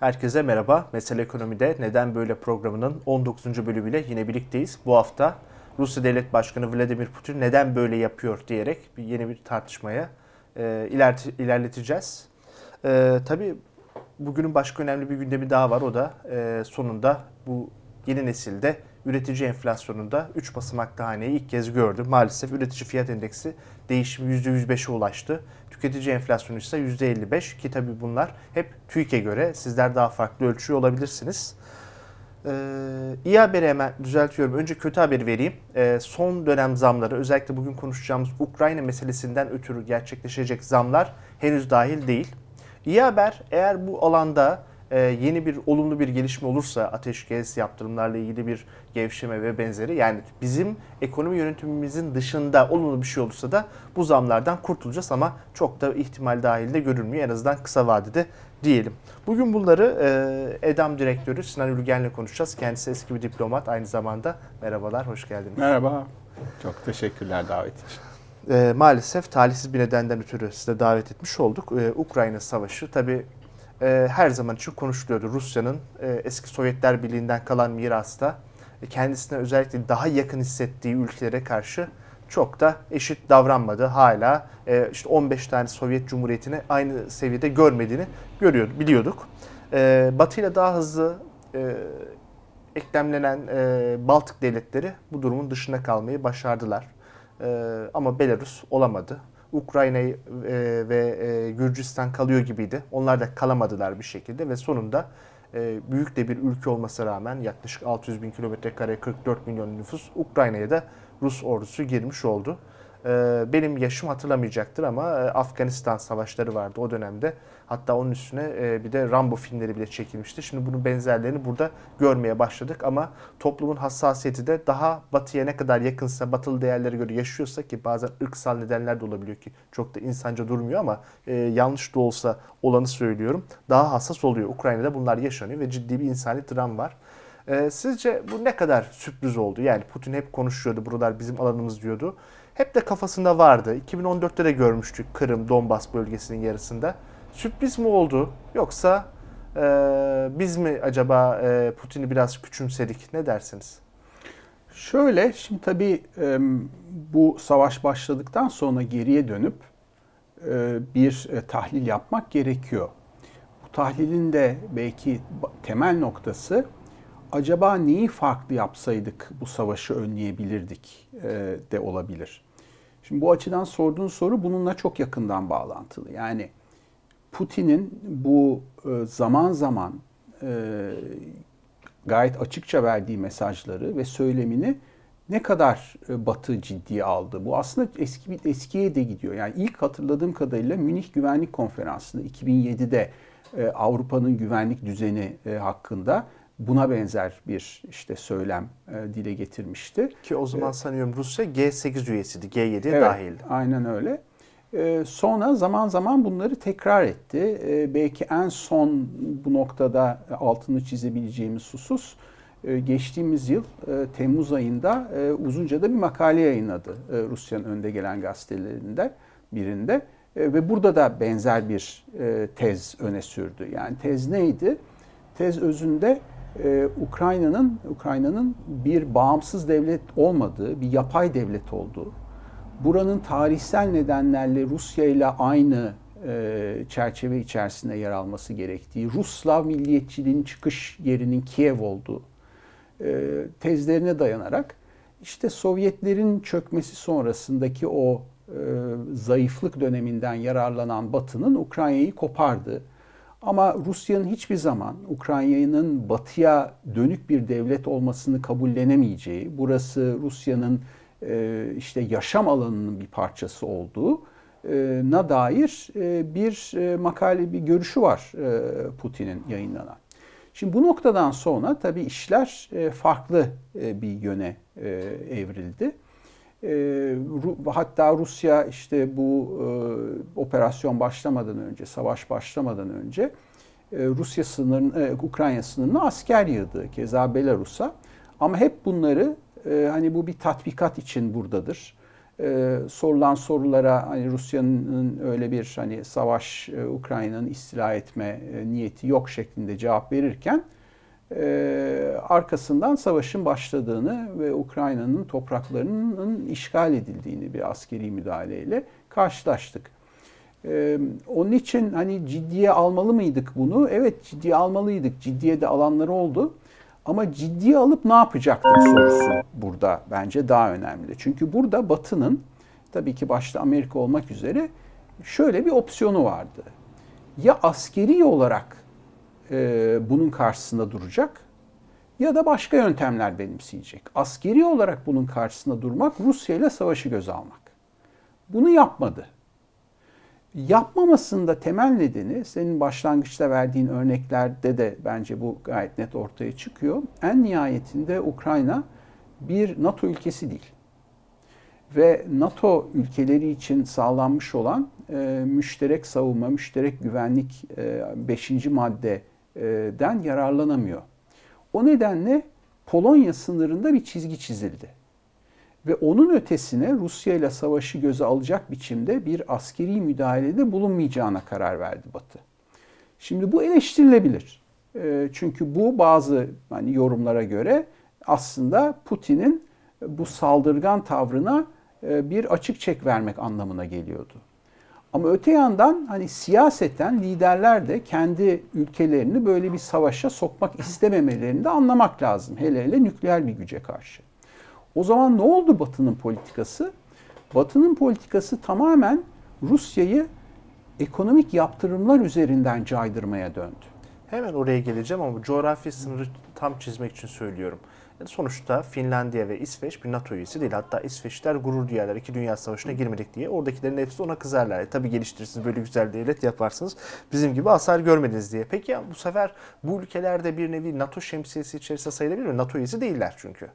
Herkese merhaba. Mesele Ekonomi'de Neden Böyle programının 19. bölümüyle yine birlikteyiz. Bu hafta Rusya Devlet Başkanı Vladimir Putin neden böyle yapıyor diyerek bir yeni bir tartışmaya e, ilerleteceğiz. E, tabii bugünün başka önemli bir gündemi daha var. O da e, sonunda bu yeni nesilde üretici enflasyonunda 3 basamaklı haneyi ilk kez gördü. Maalesef üretici fiyat endeksi değişimi %105'e ulaştı. Tüketici enflasyonu ise %55 ki tabii bunlar hep TÜİK'e göre sizler daha farklı ölçüyor olabilirsiniz. Ee, iyi haberi hemen düzeltiyorum. Önce kötü haberi vereyim. Ee, son dönem zamları özellikle bugün konuşacağımız Ukrayna meselesinden ötürü gerçekleşecek zamlar henüz dahil değil. İyi haber eğer bu alanda e, yeni bir olumlu bir gelişme olursa ateşkes yaptırımlarla ilgili bir gevşeme ve benzeri yani bizim ekonomi yönetimimizin dışında olumlu bir şey olursa da bu zamlardan kurtulacağız ama çok da ihtimal dahilinde görülmüyor en azından kısa vadede diyelim. Bugün bunları e, EDAM direktörü Sinan Ülgen'le konuşacağız. Kendisi eski bir diplomat aynı zamanda. Merhabalar, hoş geldiniz. Merhaba, çok teşekkürler davet için. E, maalesef talihsiz bir nedenden ötürü size davet etmiş olduk. E, Ukrayna Savaşı tabi e, her zaman için konuşuluyordu. Rusya'nın e, eski Sovyetler Birliği'nden kalan mirasta e, kendisine özellikle daha yakın hissettiği ülkelere karşı çok da eşit davranmadı. Hala e, işte 15 tane Sovyet Cumhuriyeti'ni aynı seviyede görmediğini görüyordu, biliyorduk. E, Batı ile daha hızlı e, eklemlenen e, Baltık devletleri bu durumun dışında kalmayı başardılar. E, ama Belarus olamadı. Ukrayna e, ve e, Gürcistan kalıyor gibiydi. Onlar da kalamadılar bir şekilde ve sonunda e, büyük de bir ülke olmasına rağmen yaklaşık 600 bin kilometre kare 44 milyon nüfus Ukrayna'ya da Rus ordusu girmiş oldu. Benim yaşım hatırlamayacaktır ama Afganistan savaşları vardı o dönemde. Hatta onun üstüne e, bir de Rambo filmleri bile çekilmişti. Şimdi bunun benzerlerini burada görmeye başladık ama toplumun hassasiyeti de daha batıya ne kadar yakınsa, batılı değerlere göre yaşıyorsa ki bazen ırksal nedenler de olabiliyor ki çok da insanca durmuyor ama e, yanlış da olsa olanı söylüyorum. Daha hassas oluyor. Ukrayna'da bunlar yaşanıyor ve ciddi bir insani dram var. Sizce bu ne kadar sürpriz oldu? Yani Putin hep konuşuyordu, buralar bizim alanımız diyordu hep de kafasında vardı. 2014'te de görmüştük Kırım, Donbas bölgesinin yarısında. Sürpriz mi oldu yoksa e, biz mi acaba e, Putin'i biraz küçümsedik? Ne dersiniz? Şöyle, şimdi tabii e, bu savaş başladıktan sonra geriye dönüp e, bir e, tahlil yapmak gerekiyor. Bu tahlilin de belki temel noktası acaba neyi farklı yapsaydık bu savaşı önleyebilirdik e, de olabilir. Şimdi bu açıdan sorduğun soru bununla çok yakından bağlantılı. Yani Putin'in bu e, zaman zaman e, gayet açıkça verdiği mesajları ve söylemini ne kadar Batı ciddiye aldı? Bu aslında eski eskiye de gidiyor. Yani ilk hatırladığım kadarıyla Münih Güvenlik Konferansı'nda 2007'de Avrupa'nın güvenlik düzeni hakkında buna benzer bir işte söylem e, dile getirmişti. Ki o zaman e, sanıyorum Rusya G8 üyesiydi, G7'ye evet, dahildi. Aynen öyle. E, sonra zaman zaman bunları tekrar etti. E, belki en son bu noktada altını çizebileceğimiz husus e, geçtiğimiz yıl e, Temmuz ayında e, uzunca da bir makale yayınladı Rusya'nın önde gelen gazetelerinde birinde. Ve burada da benzer bir tez öne sürdü. Yani tez neydi? Tez özünde ee, Ukrayna'nın Ukrayna'nın bir bağımsız devlet olmadığı, bir yapay devlet olduğu, buranın tarihsel nedenlerle Rusya ile aynı e, çerçeve içerisinde yer alması gerektiği, Rus-Slav milliyetçiliğinin çıkış yerinin Kiev olduğu e, tezlerine dayanarak işte Sovyetlerin çökmesi sonrasındaki o e, zayıflık döneminden yararlanan Batı'nın Ukrayna'yı kopardı. Ama Rusya'nın hiçbir zaman Ukrayna'nın batıya dönük bir devlet olmasını kabullenemeyeceği, burası Rusya'nın işte yaşam alanının bir parçası olduğu e, na dair e, bir makale, bir görüşü var Putin'in yayınlanan. Şimdi bu noktadan sonra tabii işler farklı bir yöne evrildi. E, hatta Rusya işte bu e, operasyon başlamadan önce, savaş başlamadan önce e, Rusya sınırını, e, Ukrayna sınırına asker yığdı. Keza Belarus'a. Ama hep bunları e, hani bu bir tatbikat için buradadır. e, sorulan sorulara hani Rusya'nın öyle bir hani savaş e, Ukrayna'nın istila etme e, niyeti yok şeklinde cevap verirken e, arkasından savaşın başladığını ve Ukrayna'nın topraklarının işgal edildiğini bir askeri müdahaleyle karşılaştık. Ee, onun için hani ciddiye almalı mıydık bunu? Evet ciddiye almalıydık. Ciddiye de alanları oldu. Ama ciddiye alıp ne yapacaktık sorusu burada bence daha önemli. Çünkü burada Batı'nın tabii ki başta Amerika olmak üzere şöyle bir opsiyonu vardı. Ya askeri olarak e, bunun karşısında duracak ya da başka yöntemler benimseyecek. Askeri olarak bunun karşısında durmak Rusya ile savaşı göze almak. Bunu yapmadı. Yapmamasında temel nedeni senin başlangıçta verdiğin örneklerde de bence bu gayet net ortaya çıkıyor. En nihayetinde Ukrayna bir NATO ülkesi değil. Ve NATO ülkeleri için sağlanmış olan e, müşterek savunma, müşterek güvenlik 5. E, maddeden yararlanamıyor. O nedenle Polonya sınırında bir çizgi çizildi. Ve onun ötesine Rusya ile savaşı göze alacak biçimde bir askeri müdahalede bulunmayacağına karar verdi Batı. Şimdi bu eleştirilebilir. Ee, çünkü bu bazı hani yorumlara göre aslında Putin'in bu saldırgan tavrına e, bir açık çek vermek anlamına geliyordu. Ama öte yandan hani siyaseten liderler de kendi ülkelerini böyle bir savaşa sokmak istememelerini de anlamak lazım. Hele hele nükleer bir güce karşı. O zaman ne oldu Batı'nın politikası? Batı'nın politikası tamamen Rusya'yı ekonomik yaptırımlar üzerinden caydırmaya döndü. Hemen oraya geleceğim ama coğrafi sınırı tam çizmek için söylüyorum. sonuçta Finlandiya ve İsveç bir NATO üyesi değil. Hatta İsveçler gurur duyarlar. İki Dünya Savaşı'na girmedik diye. Oradakilerin hepsi ona kızarlar. E, tabii geliştirirsiniz böyle güzel devlet yaparsınız. Bizim gibi hasar görmediniz diye. Peki ya bu sefer bu ülkelerde bir nevi NATO şemsiyesi içerisinde sayılabilir mi? NATO üyesi değiller çünkü.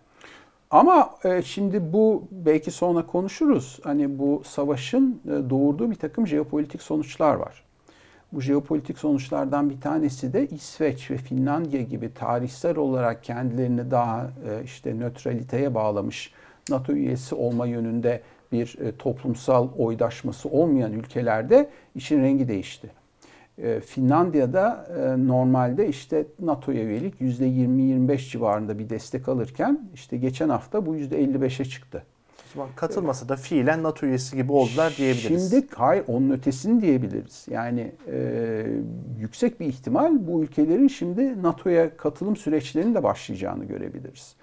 Ama e, şimdi bu belki sonra konuşuruz. Hani bu savaşın e, doğurduğu bir takım jeopolitik sonuçlar var. Bu jeopolitik sonuçlardan bir tanesi de İsveç ve Finlandiya gibi tarihsel olarak kendilerini daha e, işte nötraliteye bağlamış NATO üyesi olma yönünde bir toplumsal oydaşması olmayan ülkelerde işin rengi değişti. Ee, Finlandiya'da e, normalde işte NATO'ya üyelik %20-25 civarında bir destek alırken işte geçen hafta bu %55'e çıktı. Katılmasa da fiilen NATO üyesi gibi oldular diyebiliriz. Şimdi hayır onun ötesini diyebiliriz. Yani e, yüksek bir ihtimal bu ülkelerin şimdi NATO'ya katılım süreçlerinin de başlayacağını görebiliriz.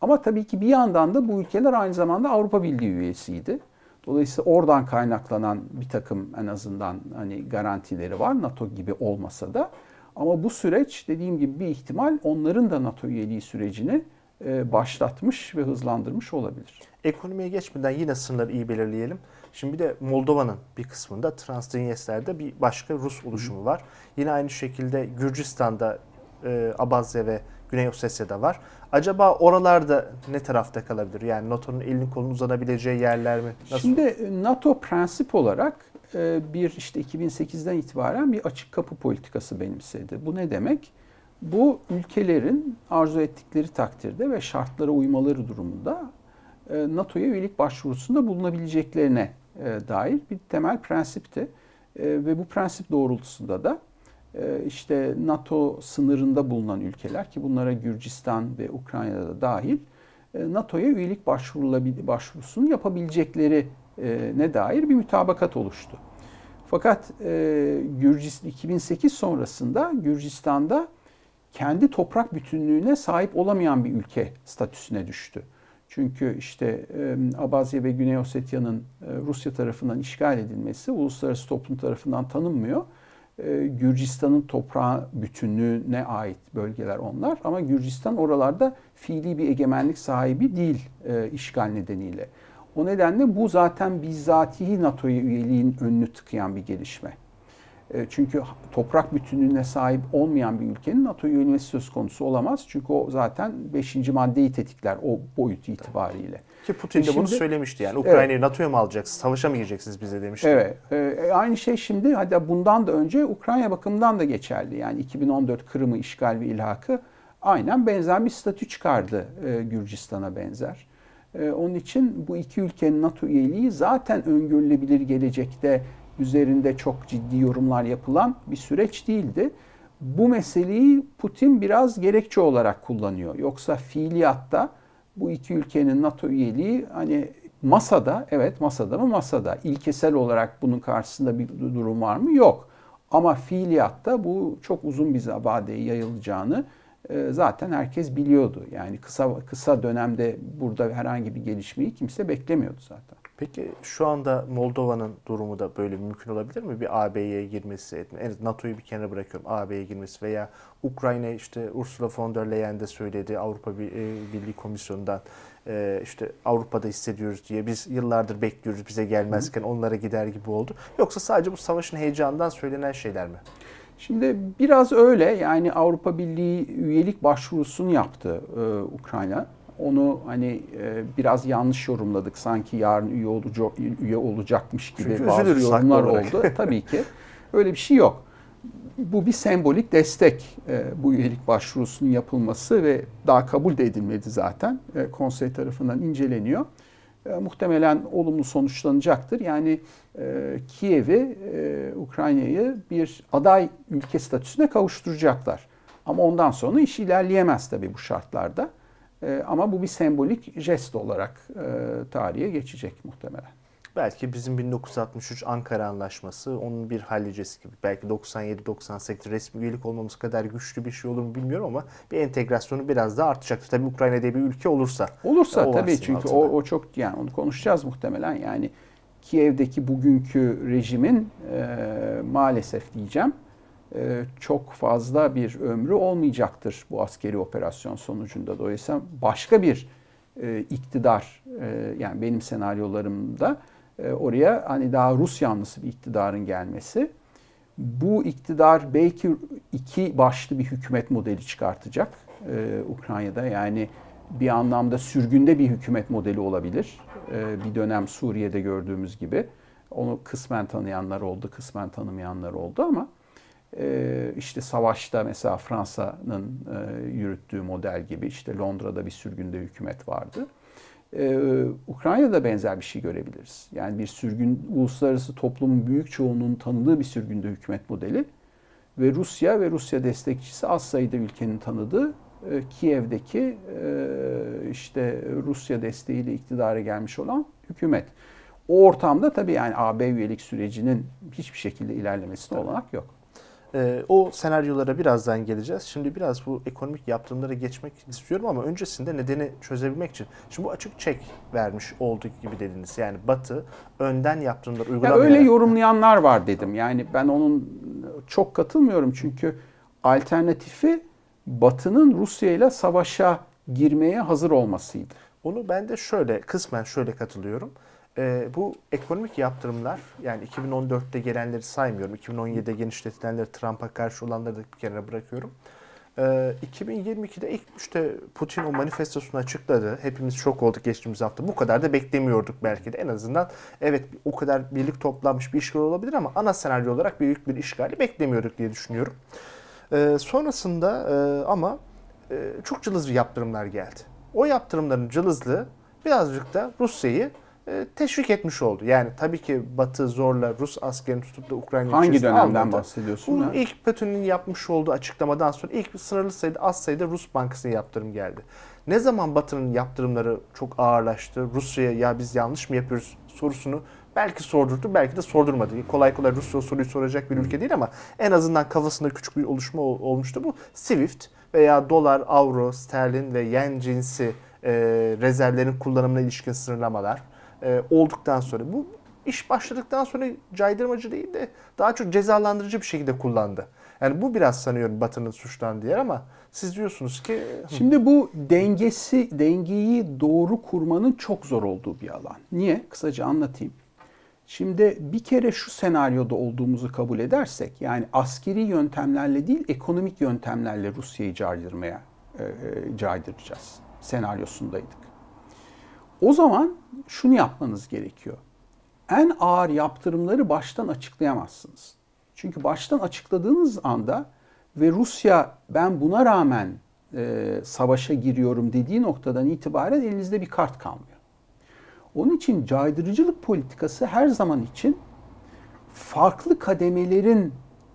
Ama tabii ki bir yandan da bu ülkeler aynı zamanda Avrupa Birliği üyesiydi. Dolayısıyla oradan kaynaklanan bir takım en azından hani garantileri var NATO gibi olmasa da. Ama bu süreç dediğim gibi bir ihtimal onların da NATO üyeliği sürecini e, başlatmış ve hızlandırmış olabilir. Ekonomiye geçmeden yine sınırları iyi belirleyelim. Şimdi bir de Moldova'nın bir kısmında Transdniyester'de bir başka Rus oluşumu var. Yine aynı şekilde Gürcistan'da e, Abazya ve Güney Osetya'da var. Acaba oralarda ne tarafta kalabilir? Yani NATO'nun elini kolunu uzanabileceği yerler mi? Nasıl? Şimdi e, NATO prensip olarak e, bir işte 2008'den itibaren bir açık kapı politikası benimsedi. Bu ne demek? Bu ülkelerin arzu ettikleri takdirde ve şartlara uymaları durumunda e, NATO'ya üyelik başvurusunda bulunabileceklerine dair bir temel prensipti. Ve bu prensip doğrultusunda da işte NATO sınırında bulunan ülkeler ki bunlara Gürcistan ve Ukrayna'da dahil e, NATO'ya üyelik başvurusunu yapabilecekleri e, ne dair bir mütabakat oluştu. Fakat e, Gürcistan 2008 sonrasında Gürcistan'da kendi toprak bütünlüğüne sahip olamayan bir ülke statüsüne düştü. Çünkü işte Abazya ve Güney Osetya'nın Rusya tarafından işgal edilmesi uluslararası toplum tarafından tanınmıyor Gürcistan'ın toprağı bütünlüğüne ait bölgeler onlar. Ama Gürcistan oralarda fiili bir egemenlik sahibi değil e, işgal nedeniyle. O nedenle bu zaten bizzatihi NATO'ya üyeliğin önünü tıkayan bir gelişme. E, çünkü toprak bütünlüğüne sahip olmayan bir ülkenin NATO üyeliği söz konusu olamaz. Çünkü o zaten 5. maddeyi tetikler o boyut itibariyle. Ki Putin de şimdi, bunu söylemişti yani Ukrayna'yı evet, NATO'ya mı alacaksınız, savaşa mı gireceksiniz bize demişti. Evet, e, aynı şey şimdi hatta bundan da önce Ukrayna bakımından da geçerli. Yani 2014 Kırım'ı işgal ve ilhakı aynen benzer bir statü çıkardı e, Gürcistan'a benzer. E, onun için bu iki ülkenin NATO üyeliği zaten öngörülebilir gelecekte üzerinde çok ciddi yorumlar yapılan bir süreç değildi. Bu meseleyi Putin biraz gerekçe olarak kullanıyor. Yoksa fiiliyatta bu iki ülkenin NATO üyeliği hani masada, evet masada mı masada. İlkesel olarak bunun karşısında bir durum var mı? Yok. Ama fiiliyatta bu çok uzun bir vadeye yayılacağını e, zaten herkes biliyordu. Yani kısa kısa dönemde burada herhangi bir gelişmeyi kimse beklemiyordu zaten. Peki şu anda Moldova'nın durumu da böyle mümkün olabilir mi? Bir AB'ye girmesi, etme. En NATO'yu bir kenara bırakıyorum. AB'ye girmesi veya Ukrayna işte Ursula von der Leyen de söyledi Avrupa e, Birliği Komisyonu'ndan e, işte Avrupa'da hissediyoruz diye biz yıllardır bekliyoruz bize gelmezken onlara gider gibi oldu. Yoksa sadece bu savaşın heyecanından söylenen şeyler mi? Şimdi biraz öyle yani Avrupa Birliği üyelik başvurusunu yaptı e, Ukrayna. Onu hani e, biraz yanlış yorumladık. Sanki yarın üye, olacak, üye olacakmış gibi Çünkü bazı yorumlar oldu. Tabii ki. Öyle bir şey yok. Bu bir sembolik destek e, bu üyelik başvurusunun yapılması ve daha kabul de edilmedi zaten. E, konsey tarafından inceleniyor. E, muhtemelen olumlu sonuçlanacaktır. Yani e, Kiev'i, e, Ukrayna'yı bir aday ülke statüsüne kavuşturacaklar. Ama ondan sonra iş ilerleyemez tabii bu şartlarda. E, ama bu bir sembolik jest olarak e, tarihe geçecek muhtemelen. Belki bizim 1963 Ankara Anlaşması onun bir hallicesi gibi. Belki 97-98 resmi üyelik olmamız kadar güçlü bir şey olur mu bilmiyorum ama bir entegrasyonu biraz daha artacaktır. Tabii Ukrayna diye bir ülke olursa. Olursa tabii çünkü o, o çok yani onu konuşacağız muhtemelen. Yani Kiev'deki bugünkü rejimin e, maalesef diyeceğim e, çok fazla bir ömrü olmayacaktır bu askeri operasyon sonucunda. Dolayısıyla başka bir e, iktidar e, yani benim senaryolarımda e, oraya hani daha Rus yanlısı bir iktidarın gelmesi. Bu iktidar belki iki başlı bir hükümet modeli çıkartacak e, Ukrayna'da. Yani bir anlamda sürgünde bir hükümet modeli olabilir. E, bir dönem Suriye'de gördüğümüz gibi. Onu kısmen tanıyanlar oldu, kısmen tanımayanlar oldu ama işte savaşta mesela Fransa'nın yürüttüğü model gibi işte Londra'da bir sürgünde hükümet vardı. Ee, Ukrayna'da benzer bir şey görebiliriz. Yani bir sürgün, uluslararası toplumun büyük çoğunluğunun tanıdığı bir sürgünde hükümet modeli ve Rusya ve Rusya destekçisi az sayıda ülkenin tanıdığı e, Kiev'deki e, işte Rusya desteğiyle iktidara gelmiş olan hükümet. O ortamda tabii yani AB üyelik sürecinin hiçbir şekilde ilerlemesine olanak yok. E, o senaryolara birazdan geleceğiz. Şimdi biraz bu ekonomik yaptırımlara geçmek istiyorum ama öncesinde nedeni çözebilmek için. Şimdi bu açık çek vermiş olduk gibi dediniz. Yani Batı önden yaptırımlar uygulamayarak... Ya öyle yorumlayanlar var dedim. Yani ben onun çok katılmıyorum çünkü alternatifi Batı'nın Rusya ile savaşa girmeye hazır olmasıydı. Onu ben de şöyle kısmen şöyle katılıyorum. E, bu ekonomik yaptırımlar yani 2014'te gelenleri saymıyorum. 2017'de genişletilenleri Trump'a karşı olanları da bir kenara bırakıyorum. E, ee, 2022'de ilk işte Putin o manifestosunu açıkladı. Hepimiz şok olduk geçtiğimiz hafta. Bu kadar da beklemiyorduk belki de. En azından evet o kadar birlik toplanmış bir işgal olabilir ama ana senaryo olarak büyük bir işgali beklemiyorduk diye düşünüyorum. E, sonrasında e, ama e, çok cılız yaptırımlar geldi. O yaptırımların cılızlığı birazcık da Rusya'yı teşvik etmiş oldu. Yani tabii ki Batı zorla Rus askerini tutup da Ukrayna Hangi dönemden almadı. bahsediyorsun? Bu ilk Putin'in yapmış olduğu açıklamadan sonra ilk sınırlı sayıda az sayıda Rus bankasına yaptırım geldi. Ne zaman Batı'nın yaptırımları çok ağırlaştı, Rusya'ya ya biz yanlış mı yapıyoruz sorusunu belki sordurdu, belki de sordurmadı. Kolay kolay Rusya soruyu soracak bir ülke değil ama en azından kafasında küçük bir oluşma olmuştu. Bu SWIFT veya dolar, avro, sterlin ve yen cinsi e, rezervlerin kullanımına ilişkin sınırlamalar e, olduktan sonra bu iş başladıktan sonra caydırmacı değil de daha çok cezalandırıcı bir şekilde kullandı. Yani bu biraz sanıyorum Batı'nın suçlandığı yer ama siz diyorsunuz ki... Şimdi bu dengesi, dengeyi doğru kurmanın çok zor olduğu bir alan. Niye? Kısaca anlatayım. Şimdi bir kere şu senaryoda olduğumuzu kabul edersek, yani askeri yöntemlerle değil ekonomik yöntemlerle Rusya'yı caydırmaya e, e caydıracağız senaryosundaydık. O zaman şunu yapmanız gerekiyor. En ağır yaptırımları baştan açıklayamazsınız. Çünkü baştan açıkladığınız anda ve Rusya ben buna rağmen e, savaşa giriyorum dediği noktadan itibaren elinizde bir kart kalmıyor. Onun için caydırıcılık politikası her zaman için farklı kademelerin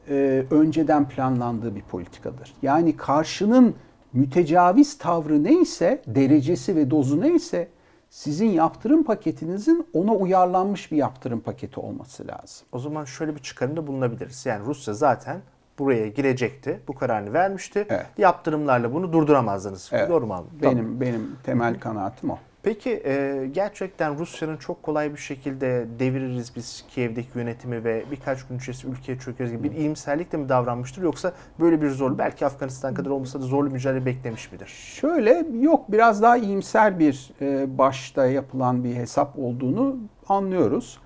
e, önceden planlandığı bir politikadır. Yani karşının mütecaviz tavrı neyse, derecesi ve dozu neyse sizin yaptırım paketinizin ona uyarlanmış bir yaptırım paketi olması lazım. O zaman şöyle bir çıkarımda bulunabiliriz. Yani Rusya zaten buraya girecekti. Bu kararını vermişti. Evet. Yaptırımlarla bunu durduramazdınız. Evet. Doğru mu anladım? Benim Tamam. benim temel kanaatim o. Peki e, gerçekten Rusya'nın çok kolay bir şekilde deviririz biz Kiev'deki yönetimi ve birkaç gün içerisinde ülkeye çökeriz gibi bir iyimserlikle mi davranmıştır yoksa böyle bir zorlu belki Afganistan kadar olmasa da zorlu mücadele beklemiş midir? Şöyle yok biraz daha iyimser bir e, başta yapılan bir hesap olduğunu anlıyoruz.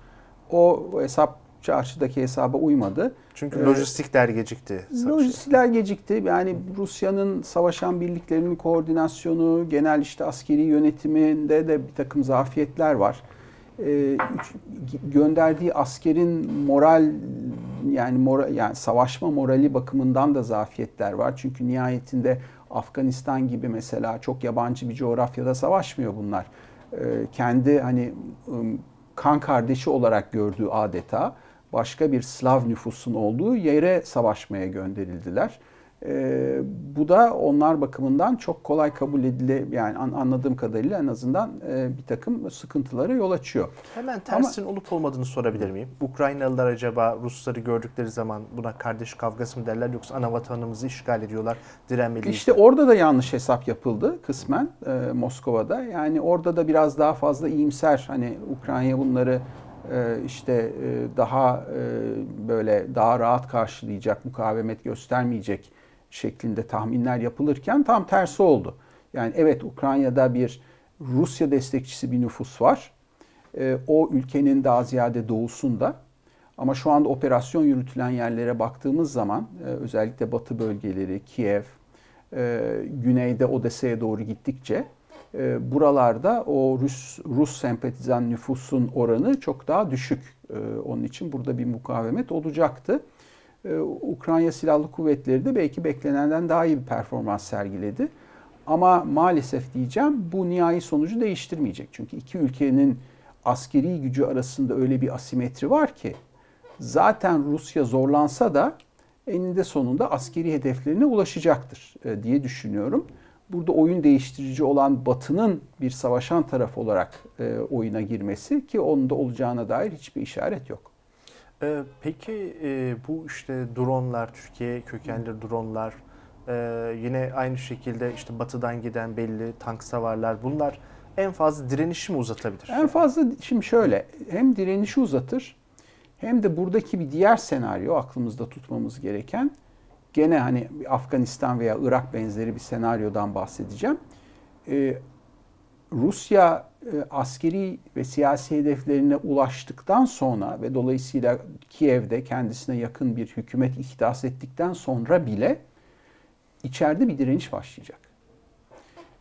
O hesap çarşıdaki hesaba uymadı. Çünkü lojistikler gecikti. Lojistikler gecikti. Yani Rusya'nın savaşan birliklerinin koordinasyonu, genel işte askeri yönetiminde de bir takım zafiyetler var. Ee, gönderdiği askerin moral yani moral, yani savaşma morali bakımından da zafiyetler var. Çünkü nihayetinde Afganistan gibi mesela çok yabancı bir coğrafyada savaşmıyor bunlar. Ee, kendi hani kan kardeşi olarak gördüğü adeta başka bir Slav nüfusun olduğu yere savaşmaya gönderildiler. E, bu da onlar bakımından çok kolay kabul edile yani an, anladığım kadarıyla en azından e, bir takım sıkıntılara yol açıyor. Hemen tersin Ama, olup olmadığını sorabilir miyim? Ukraynalılar acaba Rusları gördükleri zaman buna kardeş kavgası mı derler yoksa ana vatanımızı işgal ediyorlar direnmeliyiz? İşte orada da yanlış hesap yapıldı kısmen e, Moskova'da. Yani orada da biraz daha fazla iyimser hani Ukrayna bunları işte e, daha e, böyle daha rahat karşılayacak, mukavemet göstermeyecek şeklinde tahminler yapılırken tam tersi oldu. Yani evet Ukrayna'da bir Rusya destekçisi bir nüfus var. O ülkenin daha ziyade doğusunda. Ama şu anda operasyon yürütülen yerlere baktığımız zaman özellikle batı bölgeleri, Kiev, güneyde Odessa'ya doğru gittikçe e, buralarda o Rus Rus sempatizan nüfusun oranı çok daha düşük. E, onun için burada bir mukavemet olacaktı. E, Ukrayna Silahlı Kuvvetleri de belki beklenenden daha iyi bir performans sergiledi. Ama maalesef diyeceğim bu nihai sonucu değiştirmeyecek. Çünkü iki ülkenin askeri gücü arasında öyle bir asimetri var ki zaten Rusya zorlansa da eninde sonunda askeri hedeflerine ulaşacaktır diye düşünüyorum burada oyun değiştirici olan Batı'nın bir savaşan taraf olarak e, oyuna girmesi ki onun da olacağına dair hiçbir işaret yok. Ee, peki e, bu işte dronlar, Türkiye kökenli dronlar, e, yine aynı şekilde işte batıdan giden belli tank savarlar bunlar en fazla direnişi mi uzatabilir? En fazla şimdi şöyle hem direnişi uzatır hem de buradaki bir diğer senaryo aklımızda tutmamız gereken gene hani Afganistan veya Irak benzeri bir senaryodan bahsedeceğim. Ee, Rusya e, askeri ve siyasi hedeflerine ulaştıktan sonra ve dolayısıyla Kiev'de kendisine yakın bir hükümet ihdas ettikten sonra bile içeride bir direniş başlayacak.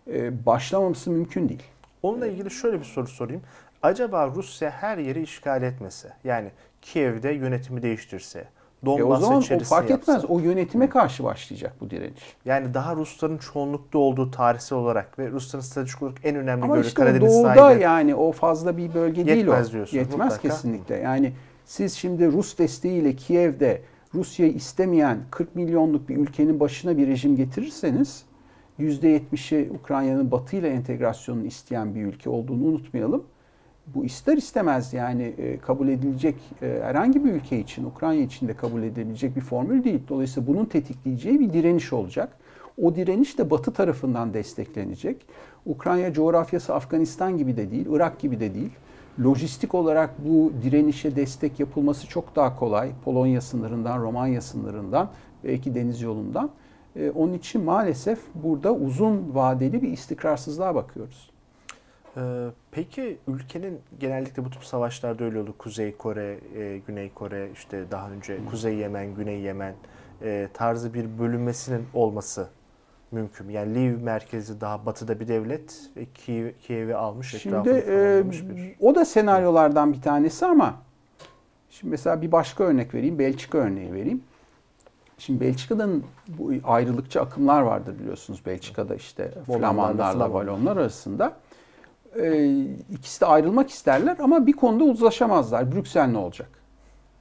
Ee, başlamaması mümkün değil. Onunla ilgili şöyle bir soru sorayım. Acaba Rusya her yeri işgal etmese, yani Kiev'de yönetimi değiştirse, Donbas e o zaman o fark etmez. Yapsa. O yönetime karşı başlayacak bu direniş. Yani daha Rusların çoğunlukta olduğu tarihsel olarak ve Rusların stratejik olarak en önemli Ama işte Karadeniz doğuda sahili. yani o fazla bir bölge değil o. Yetmez diyorsun. Yetmez mutlaka. kesinlikle. Yani siz şimdi Rus desteğiyle Kiev'de Rusya'yı istemeyen 40 milyonluk bir ülkenin başına bir rejim getirirseniz %70'i Ukrayna'nın batı ile entegrasyonunu isteyen bir ülke olduğunu unutmayalım bu ister istemez yani e, kabul edilecek e, herhangi bir ülke için, Ukrayna için de kabul edilebilecek bir formül değil. Dolayısıyla bunun tetikleyeceği bir direniş olacak. O direniş de Batı tarafından desteklenecek. Ukrayna coğrafyası Afganistan gibi de değil, Irak gibi de değil. Lojistik olarak bu direnişe destek yapılması çok daha kolay. Polonya sınırından, Romanya sınırından, belki deniz yolundan. E, onun için maalesef burada uzun vadeli bir istikrarsızlığa bakıyoruz. Ee, peki ülkenin genellikle bu tip savaşlarda öyle oldu. Kuzey Kore, e, Güney Kore, işte daha önce Kuzey Yemen, Güney Yemen e, tarzı bir bölünmesinin olması mümkün. Yani Lviv merkezi daha batıda bir devlet ve Kiev, Kiev'i almış. Şimdi e, bir... o da senaryolardan bir tanesi ama şimdi mesela bir başka örnek vereyim. Belçika örneği vereyim. Şimdi Belçika'nın bu ayrılıkçı akımlar vardır biliyorsunuz. Belçika'da işte Flamanlarla Valonlar arasında. E, ikisi de ayrılmak isterler ama bir konuda uzlaşamazlar. Brüksel ne olacak?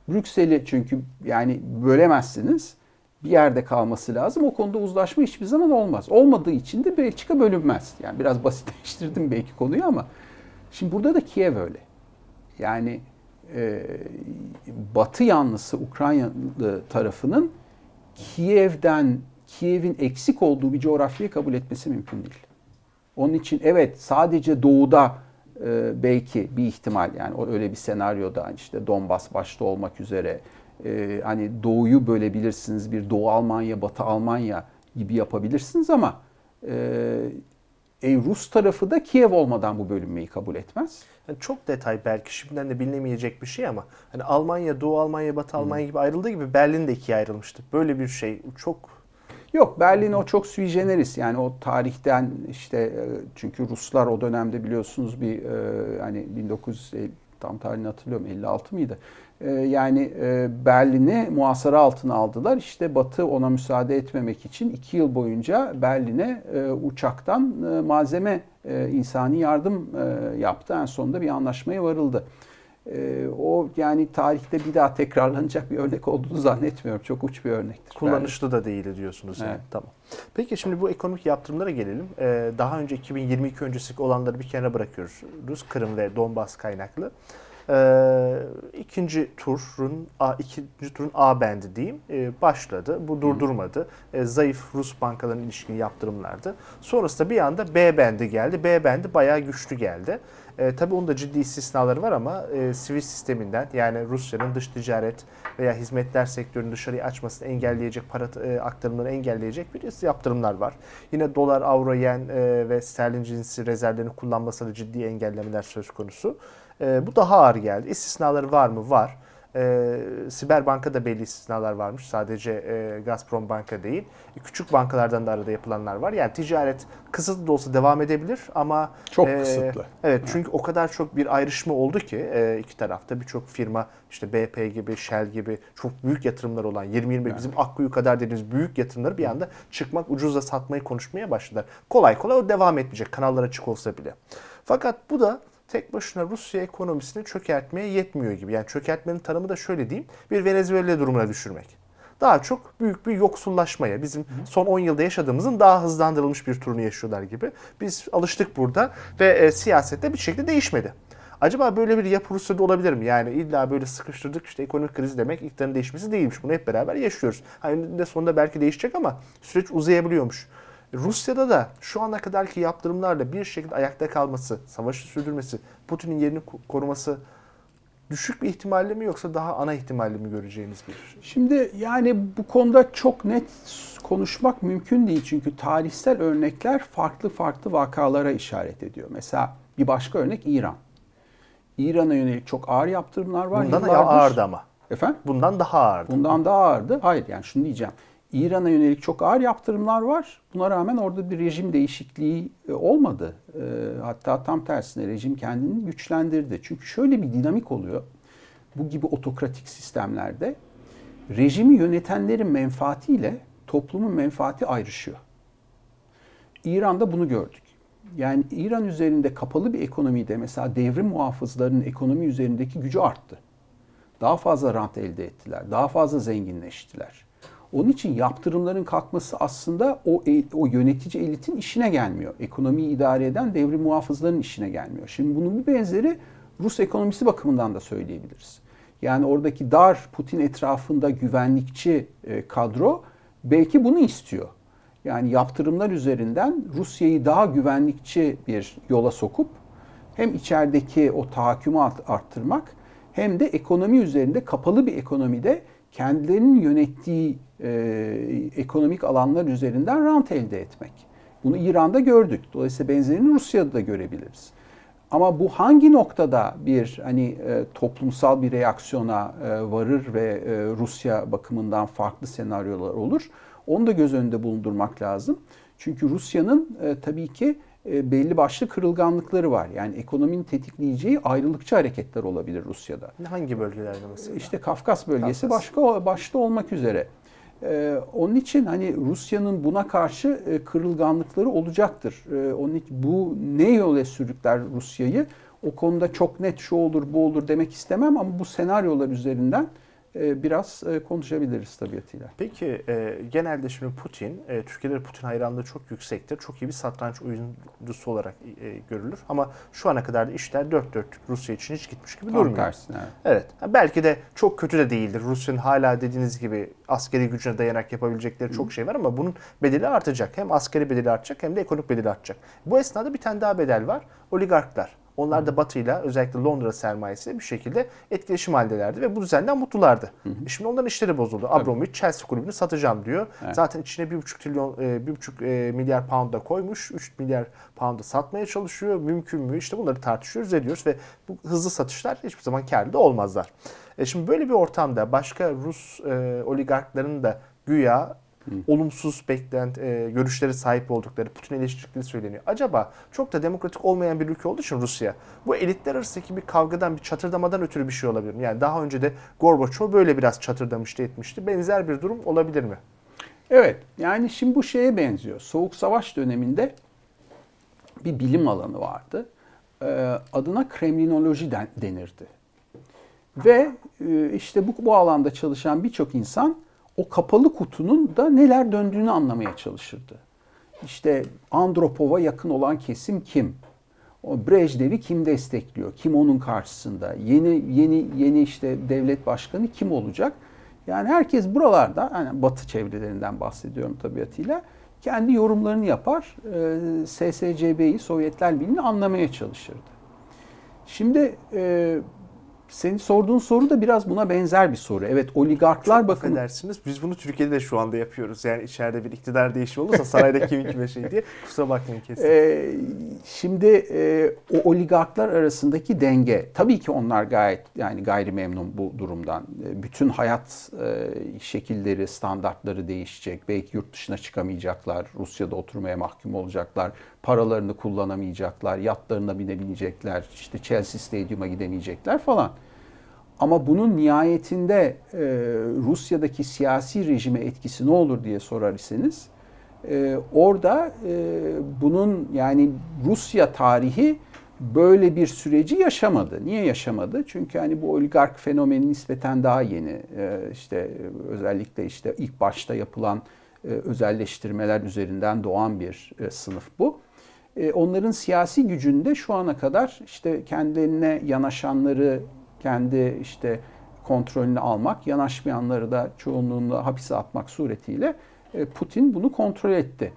Brüksel'i çünkü yani bölemezsiniz. Bir yerde kalması lazım. O konuda uzlaşma hiçbir zaman olmaz. Olmadığı için de Belçika bölünmez. Yani biraz basitleştirdim belki konuyu ama şimdi burada da Kiev öyle. Yani e, Batı yanlısı Ukrayna tarafının Kiev'den Kiev'in eksik olduğu bir coğrafyayı kabul etmesi mümkün değil. Onun için evet sadece doğuda e, belki bir ihtimal yani öyle bir senaryoda işte Donbas başta olmak üzere e, hani doğuyu bölebilirsiniz bir Doğu Almanya, Batı Almanya gibi yapabilirsiniz ama e, e, Rus tarafı da Kiev olmadan bu bölünmeyi kabul etmez. Yani çok detay belki şimdiden de bilinemeyecek bir şey ama hani Almanya, Doğu Almanya, Batı Almanya gibi ayrıldığı gibi Berlin de ikiye ayrılmıştı. Böyle bir şey çok Yok Berlin o çok sui generis yani o tarihten işte e, çünkü Ruslar o dönemde biliyorsunuz bir e, hani 1950 tam tarihini hatırlıyorum 56 mıydı? E, yani Berlin'i muhasara altına aldılar. İşte Batı ona müsaade etmemek için iki yıl boyunca Berlin'e uçaktan malzeme insani yardım yaptı. En sonunda bir anlaşmaya varıldı. Ee, o yani tarihte bir daha tekrarlanacak bir örnek olduğunu zannetmiyorum. Çok uç bir örnektir. Kullanışlı da değil diyorsunuz. Evet. Yani. Tamam. Peki şimdi bu ekonomik yaptırımlara gelelim. Ee, daha önce 2022 öncesi olanları bir kenara bırakıyoruz. Rus Kırım ve Donbas kaynaklı. Ee, ikinci turun A, ikinci turun A bendi diyeyim e, başladı. Bu durdurmadı. E, zayıf Rus bankalarının ilişkin yaptırımlardı. Sonrasında bir anda B bendi geldi. B bendi bayağı güçlü geldi. E, tabii onun da ciddi istisnaları var ama e, sivil sisteminden yani Rusya'nın dış ticaret veya hizmetler sektörünü dışarıya açmasını engelleyecek, para e, aktarımlarını engelleyecek bir yaptırımlar var. Yine dolar, avro, yen e, ve sterlin cinsi rezervlerini kullanmasında ciddi engellemeler söz konusu. E, bu daha ağır geldi. İstisnaları var mı? Var. E, Siber Banka'da belli istisnalar varmış. Sadece e, Gazprom Banka değil. E, küçük bankalardan da arada yapılanlar var. Yani ticaret kısıtlı da olsa devam edebilir ama... Çok e, kısıtlı. Evet çünkü o kadar çok bir ayrışma oldu ki e, iki tarafta. Birçok firma işte BP gibi, Shell gibi çok büyük yatırımlar olan 20-25 yani. bizim Akkuyu kadar dediğimiz büyük yatırımları bir anda çıkmak ucuzla satmayı konuşmaya başladılar. Kolay kolay o devam etmeyecek kanallar açık olsa bile. Fakat bu da tek başına Rusya ekonomisini çökertmeye yetmiyor gibi. Yani çökertmenin tanımı da şöyle diyeyim. Bir Venezuela durumuna düşürmek. Daha çok büyük bir yoksullaşmaya, bizim son 10 yılda yaşadığımızın daha hızlandırılmış bir turunu yaşıyorlar gibi. Biz alıştık burada ve e, siyasette bir şekilde değişmedi. Acaba böyle bir yapı Rusya'da olabilir mi? Yani illa böyle sıkıştırdık işte ekonomik kriz demek iktidarın değişmesi değilmiş. Bunu hep beraber yaşıyoruz. Hani de sonunda belki değişecek ama süreç uzayabiliyormuş. Rusya'da da şu ana kadarki yaptırımlarla bir şekilde ayakta kalması, savaşı sürdürmesi, Putin'in yerini koruması düşük bir ihtimalle mi yoksa daha ana ihtimalle mi göreceğimiz bir şey? Şimdi yani bu konuda çok net konuşmak mümkün değil. Çünkü tarihsel örnekler farklı farklı vakalara işaret ediyor. Mesela bir başka örnek İran. İran'a yönelik çok ağır yaptırımlar var. Bundan daha ağırdı ama. Efendim? Bundan daha ağırdı. Bundan daha ağırdı. Hayır yani şunu diyeceğim. İran'a yönelik çok ağır yaptırımlar var. Buna rağmen orada bir rejim değişikliği e, olmadı. E, hatta tam tersine rejim kendini güçlendirdi. Çünkü şöyle bir dinamik oluyor. Bu gibi otokratik sistemlerde rejimi yönetenlerin menfaatiyle toplumun menfaati ayrışıyor. İran'da bunu gördük. Yani İran üzerinde kapalı bir ekonomide mesela devrim muhafızlarının ekonomi üzerindeki gücü arttı. Daha fazla rant elde ettiler, daha fazla zenginleştiler. Onun için yaptırımların kalkması aslında o o yönetici elitin işine gelmiyor. Ekonomiyi idare eden devrim muhafızların işine gelmiyor. Şimdi bunun bir benzeri Rus ekonomisi bakımından da söyleyebiliriz. Yani oradaki dar Putin etrafında güvenlikçi e, kadro belki bunu istiyor. Yani yaptırımlar üzerinden Rusya'yı daha güvenlikçi bir yola sokup hem içerideki o tahakkümü arttırmak hem de ekonomi üzerinde kapalı bir ekonomide kendilerinin yönettiği e, ekonomik alanlar üzerinden rant elde etmek. Bunu İran'da gördük. Dolayısıyla benzerini Rusya'da da görebiliriz. Ama bu hangi noktada bir hani e, toplumsal bir reaksiyona e, varır ve e, Rusya bakımından farklı senaryolar olur? Onu da göz önünde bulundurmak lazım. Çünkü Rusya'nın e, tabii ki e, belli başlı kırılganlıkları var. Yani ekonominin tetikleyeceği ayrılıkçı hareketler olabilir Rusya'da. Hangi bölgelerde mesela? İşte Kafkas bölgesi Kafkas. başka başta olmak üzere. Ee, onun için hani Rusya'nın buna karşı e, kırılganlıkları olacaktır. Ee, onun için bu ne yola sürükler Rusya'yı? O konuda çok net şu olur bu olur demek istemem ama bu senaryolar üzerinden e, biraz e, konuşabiliriz tabiatıyla. Peki e, genelde şimdi Putin, e, Türkiye'de Putin hayranlığı çok yüksektir. Çok iyi bir satranç oyuncusu olarak e, görülür. Ama şu ana kadar da işler dört dörtlük Rusya için hiç gitmiş gibi durmuyor. Tersine, evet. evet. Belki de çok kötü de değildir. Rusya'nın hala dediğiniz gibi askeri gücüne dayanarak yapabilecekleri çok şey var ama bunun bedeli artacak. Hem askeri bedeli artacak hem de ekonomik bedeli artacak. Bu esnada bir tane daha bedel var. Oligarklar. Onlar da Batı'yla özellikle Londra sermayesiyle bir şekilde etkileşim haldelerdi ve bu düzenden mutlulardı. Hı hı. E şimdi onların işleri bozuldu. Abramovich Chelsea kulübünü satacağım diyor. Evet. Zaten içine 1,5 trilyon 1,5 e, milyar pound da koymuş. 3 milyar pound'ı satmaya çalışıyor. Mümkün mü? İşte bunları tartışıyoruz, ediyoruz ve bu hızlı satışlar hiçbir zaman karlı olmazlar. E şimdi böyle bir ortamda başka Rus e, oligarkların da güya olumsuz beklent e, görüşleri sahip oldukları, Putin eleştirdikleri söyleniyor. Acaba çok da demokratik olmayan bir ülke olduğu için Rusya bu elitler arasındaki bir kavgadan, bir çatırdamadan ötürü bir şey olabilir mi? Yani daha önce de Gorbaçov böyle biraz çatırdamıştı, etmişti. Benzer bir durum olabilir mi? Evet. Yani şimdi bu şeye benziyor. Soğuk Savaş döneminde bir bilim alanı vardı. Ee, adına kremlinoloji denirdi. Ve e, işte bu, bu alanda çalışan birçok insan o kapalı kutunun da neler döndüğünü anlamaya çalışırdı. İşte Andropov'a yakın olan kesim kim? O Brejnev'i kim destekliyor? Kim onun karşısında? Yeni yeni yeni işte devlet başkanı kim olacak? Yani herkes buralarda, yani Batı çevrelerinden bahsediyorum tabiatıyla, kendi yorumlarını yapar. E, SSCB'yi, Sovyetler Birliği'ni anlamaya çalışırdı. Şimdi e, senin sorduğun soru da biraz buna benzer bir soru. Evet oligarklar Çok bakın. Affedersiniz biz bunu Türkiye'de de şu anda yapıyoruz. Yani içeride bir iktidar değişimi olursa sarayda kimin kime şey diye kusura bakmayın kesin. Ee, şimdi e, o oligarklar arasındaki denge tabii ki onlar gayet yani gayri memnun bu durumdan. E, bütün hayat e, şekilleri, standartları değişecek. Belki yurt dışına çıkamayacaklar. Rusya'da oturmaya mahkum olacaklar. Paralarını kullanamayacaklar. Yatlarına binebilecekler. İşte Chelsea Stadyum'a gidemeyecekler falan. Ama bunun nihayetinde e, Rusya'daki siyasi rejime etkisi ne olur diye sorar iseniz e, orada e, bunun yani Rusya tarihi böyle bir süreci yaşamadı. Niye yaşamadı? Çünkü hani bu oligark fenomeni nispeten daha yeni. E, işte özellikle işte ilk başta yapılan e, özelleştirmeler üzerinden doğan bir e, sınıf bu. E, onların siyasi gücünde şu ana kadar işte kendilerine yanaşanları kendi işte kontrolünü almak, yanaşmayanları da çoğunluğunda hapise atmak suretiyle e, Putin bunu kontrol etti.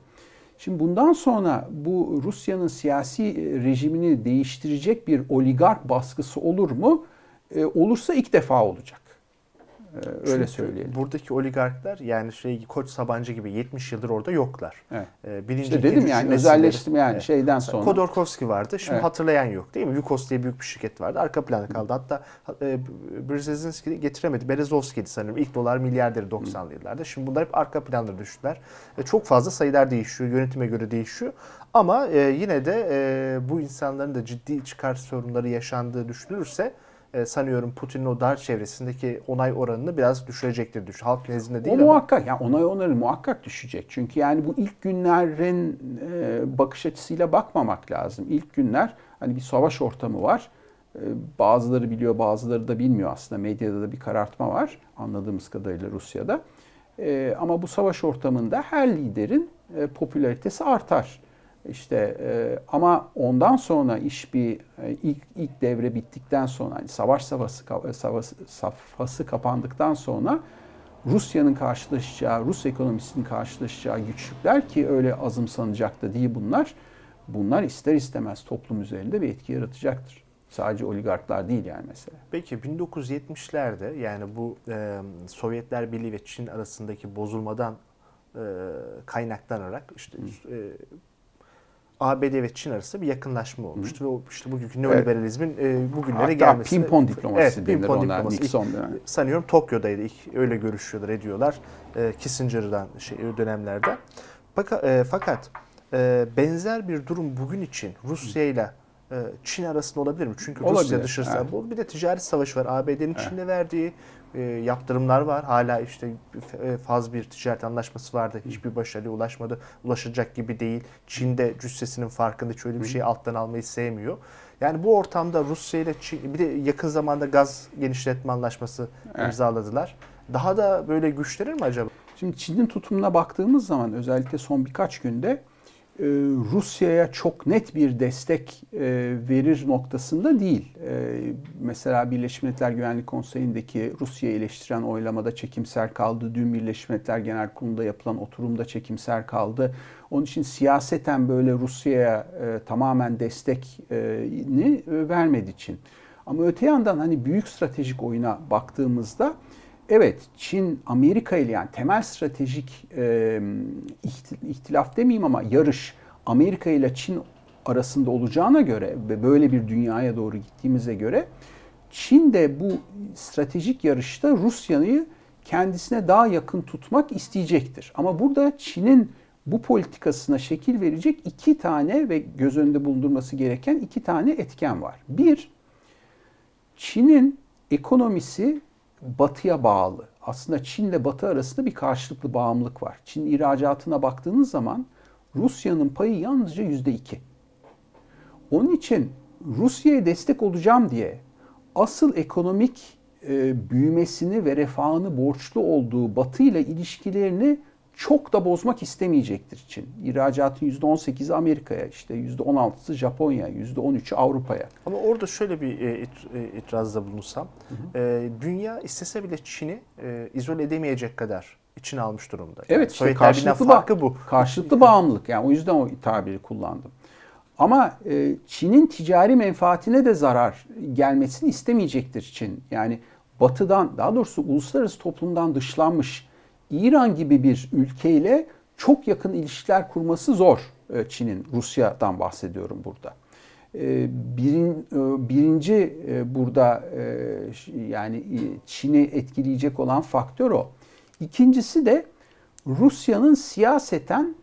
Şimdi bundan sonra bu Rusya'nın siyasi e, rejimini değiştirecek bir oligark baskısı olur mu? E, olursa ilk defa olacak. Ee, öyle Çünkü söyleyelim. Buradaki oligarklar yani şey Koç Sabancı gibi 70 yıldır orada yoklar. Evet. Ee, birinci, işte dedim yani özelleştim yani evet. şeyden sonra. Kodorkovski vardı. Şimdi evet. hatırlayan yok değil mi? Yukos diye büyük bir şirket vardı. Arka planda kaldı. Hatta e, Brzezinski getiremedi. Berezovski'ydi sanırım. İlk dolar milyarderi 90'lı yıllarda. Şimdi bunlar hep arka planda düştüler. E, çok fazla sayılar değişiyor. Yönetime göre değişiyor. Ama e, yine de e, bu insanların da ciddi çıkar sorunları yaşandığı düşünülürse e, sanıyorum Putin'in o dar çevresindeki onay oranını biraz düşürecektir. Düş. Halk nezdinde değil o ama. muhakkak. Yani onay oranı muhakkak düşecek. Çünkü yani bu ilk günlerin e, bakış açısıyla bakmamak lazım. İlk günler hani bir savaş ortamı var. E, bazıları biliyor, bazıları da bilmiyor aslında. Medyada da bir karartma var anladığımız kadarıyla Rusya'da. E, ama bu savaş ortamında her liderin e, popülaritesi artar. İşte e, ama ondan sonra iş bir e, ilk ilk devre bittikten sonra hani savaş safhası savaş safhası kapandıktan sonra Rusya'nın karşılaşacağı, Rus ekonomisinin karşılaşacağı güçlükler ki öyle azımsanacak da değil bunlar. Bunlar ister istemez toplum üzerinde bir etki yaratacaktır. Sadece oligarklar değil yani mesela. Peki 1970'lerde yani bu e, Sovyetler Birliği ve Çin arasındaki bozulmadan e, kaynaklanarak işte e, ABD ve Çin arasında bir yakınlaşma olmuştu. Hı. Ve işte bugünkü neoliberalizmin e, bugünlere Hatta gelmesi. pimpon diplomasi evet, denir pimpon diplomasi. Nixon ilk, Sanıyorum Tokyo'daydı ilk öyle görüşüyorlar, ediyorlar. E, Kissinger'dan şey, dönemlerde. Fakat, e, fakat e, benzer bir durum bugün için Rusya ile e, Çin arasında olabilir mi? Çünkü Olabilir, Rusya dışarısı evet. bir de ticaret savaşı var. ABD'nin Evet. Çin'le verdiği e, yaptırımlar var. Hala işte e, faz bir ticaret anlaşması vardı. Hiçbir başarıya ulaşmadı. Ulaşacak gibi değil. Çin de cüssesinin farkında. Hiç öyle bir şeyi alttan almayı sevmiyor. Yani bu ortamda Rusya ile Çin bir de yakın zamanda gaz genişletme anlaşması Evet. imzaladılar. Daha da böyle güçlenir mi acaba? Şimdi Çin'in tutumuna baktığımız zaman özellikle son birkaç günde e, Rusya'ya çok net bir destek e, verir noktasında değil. E, Mesela Birleşmiş Milletler Güvenlik Konseyi'ndeki Rusya'yı eleştiren oylamada çekimser kaldı. Dün Birleşmiş Milletler Genel Kurulu'nda yapılan oturumda çekimser kaldı. Onun için siyaseten böyle Rusya'ya tamamen destekini e, vermedi Çin. Ama öte yandan hani büyük stratejik oyuna baktığımızda Evet, Çin Amerika ile yani temel stratejik e, ihti- ihtilaf demeyeyim ama yarış Amerika ile Çin arasında olacağına göre ve böyle bir dünyaya doğru gittiğimize göre Çin de bu stratejik yarışta Rusya'yı kendisine daha yakın tutmak isteyecektir. Ama burada Çin'in bu politikasına şekil verecek iki tane ve göz önünde bulundurması gereken iki tane etken var. Bir, Çin'in ekonomisi batıya bağlı. Aslında Çin ile batı arasında bir karşılıklı bağımlılık var. Çin ihracatına baktığınız zaman Rusya'nın payı yalnızca yüzde iki. Onun için Rusya'ya destek olacağım diye asıl ekonomik e, büyümesini ve refahını borçlu olduğu Batı ile ilişkilerini çok da bozmak istemeyecektir Çin. İhracatın %18'i Amerika'ya, işte %16'sı Japonya'ya, %13'ü Avrupa'ya. Ama orada şöyle bir e, it- e, itirazda bulunsam, e, dünya istese bile Çin'i e, izole edemeyecek kadar içine almış durumda. Yani Evet, işte karşılıklı, farkı bu. karşılıklı bağımlılık. Yani o yüzden o tabiri kullandım. Ama e, Çin'in ticari menfaatine de zarar gelmesini istemeyecektir Çin. Yani batıdan, daha doğrusu uluslararası toplumdan dışlanmış İran gibi bir ülkeyle çok yakın ilişkiler kurması zor e, Çin'in. Rusya'dan bahsediyorum burada. E, birin, e, birinci e, burada e, yani Çin'i etkileyecek olan faktör o. İkincisi de Rusya'nın siyaseten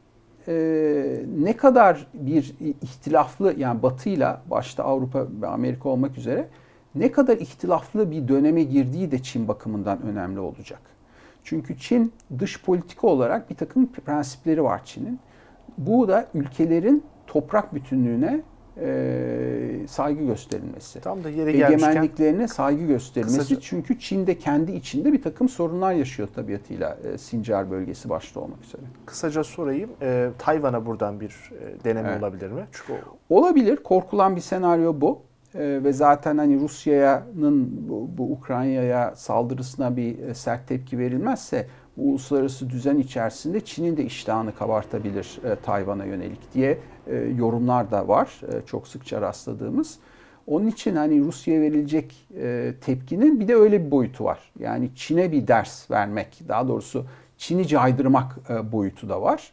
ne kadar bir ihtilaflı yani Batı'yla başta Avrupa ve Amerika olmak üzere ne kadar ihtilaflı bir döneme girdiği de Çin bakımından önemli olacak. Çünkü Çin dış politika olarak bir takım prensipleri var Çin'in. Bu da ülkelerin toprak bütünlüğüne e, saygı gösterilmesi. Tam da gelmişken Egemenliklerine saygı gösterilmesi. Kısaca- Çünkü Çin de kendi içinde bir takım sorunlar yaşıyor tabiatıyla e, Sincar bölgesi başta olmak üzere. kısaca sorayım. E, Tayvan'a buradan bir e, deneme Evet. olabilir mi? Çünkü o, Olabilir. Korkulan bir senaryo bu. Ee, ve zaten hani Rusya'nın bu, bu Ukrayna'ya saldırısına bir e, sert tepki verilmezse bu uluslararası düzen içerisinde Çin'in de iştahını kabartabilir e, Tayvan'a yönelik diye e, yorumlar da var. E, çok sıkça rastladığımız. Onun için hani Rusya'ya verilecek e, tepkinin bir de öyle bir boyutu var. Yani Çin'e bir ders vermek, daha doğrusu Çin'i caydırmak e, boyutu da var.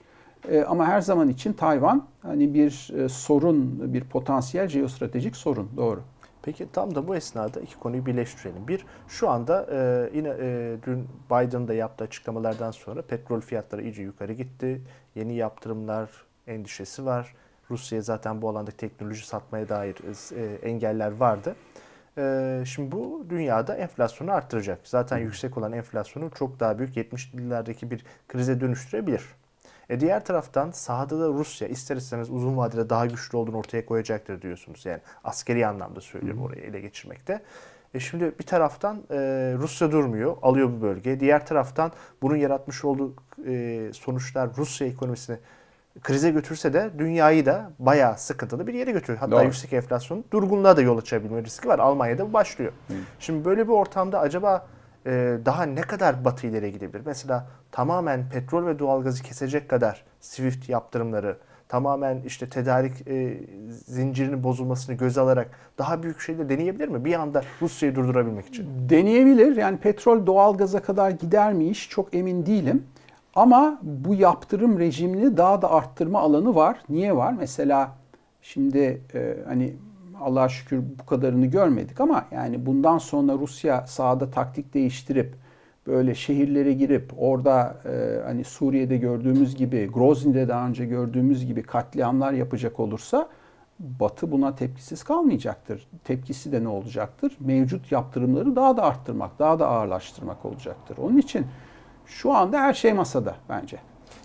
E, ama her zaman için Tayvan hani bir e, sorun, bir potansiyel jeostratejik sorun. Doğru. Peki tam da bu esnada iki konuyu birleştirelim. Bir, şu anda e, yine e, dün Biden'ın da yaptığı açıklamalardan sonra petrol fiyatları iyice yukarı gitti. Yeni yaptırımlar endişesi var. Rusya'ya zaten bu alanda teknoloji satmaya dair e, engeller vardı. E, şimdi bu dünyada enflasyonu arttıracak. Zaten yüksek olan enflasyonu çok daha büyük 70'lerdeki bir krize dönüştürebilir. E diğer taraftan sahada da Rusya ister istemez uzun vadede daha güçlü olduğunu ortaya koyacaktır diyorsunuz. Yani askeri anlamda söylüyorum orayı ele geçirmekte. E şimdi bir taraftan e, Rusya durmuyor, alıyor bu bölgeyi. Diğer taraftan bunun yaratmış olduğu e, sonuçlar Rusya ekonomisini krize götürse de dünyayı da bayağı sıkıntılı bir yere götürüyor. Hatta Doğru. yüksek enflasyonun durgunluğa da yol açabilme riski var. Almanya'da bu başlıyor. Şimdi böyle bir ortamda acaba e, daha ne kadar batı ileri gidebilir? Mesela tamamen petrol ve doğalgazı kesecek kadar SWIFT yaptırımları, tamamen işte tedarik e, zincirinin bozulmasını göze alarak daha büyük şeyler deneyebilir mi? Bir anda Rusya'yı durdurabilmek için. Deneyebilir. Yani petrol doğalgaza kadar gider mi iş çok emin değilim. Ama bu yaptırım rejimini daha da arttırma alanı var. Niye var? Mesela şimdi e, hani Allah'a şükür bu kadarını görmedik ama yani bundan sonra Rusya sahada taktik değiştirip böyle şehirlere girip orada e, hani Suriye'de gördüğümüz gibi, Grozny'de daha önce gördüğümüz gibi katliamlar yapacak olursa Batı buna tepkisiz kalmayacaktır. Tepkisi de ne olacaktır? Mevcut yaptırımları daha da arttırmak, daha da ağırlaştırmak olacaktır. Onun için şu anda her şey masada bence.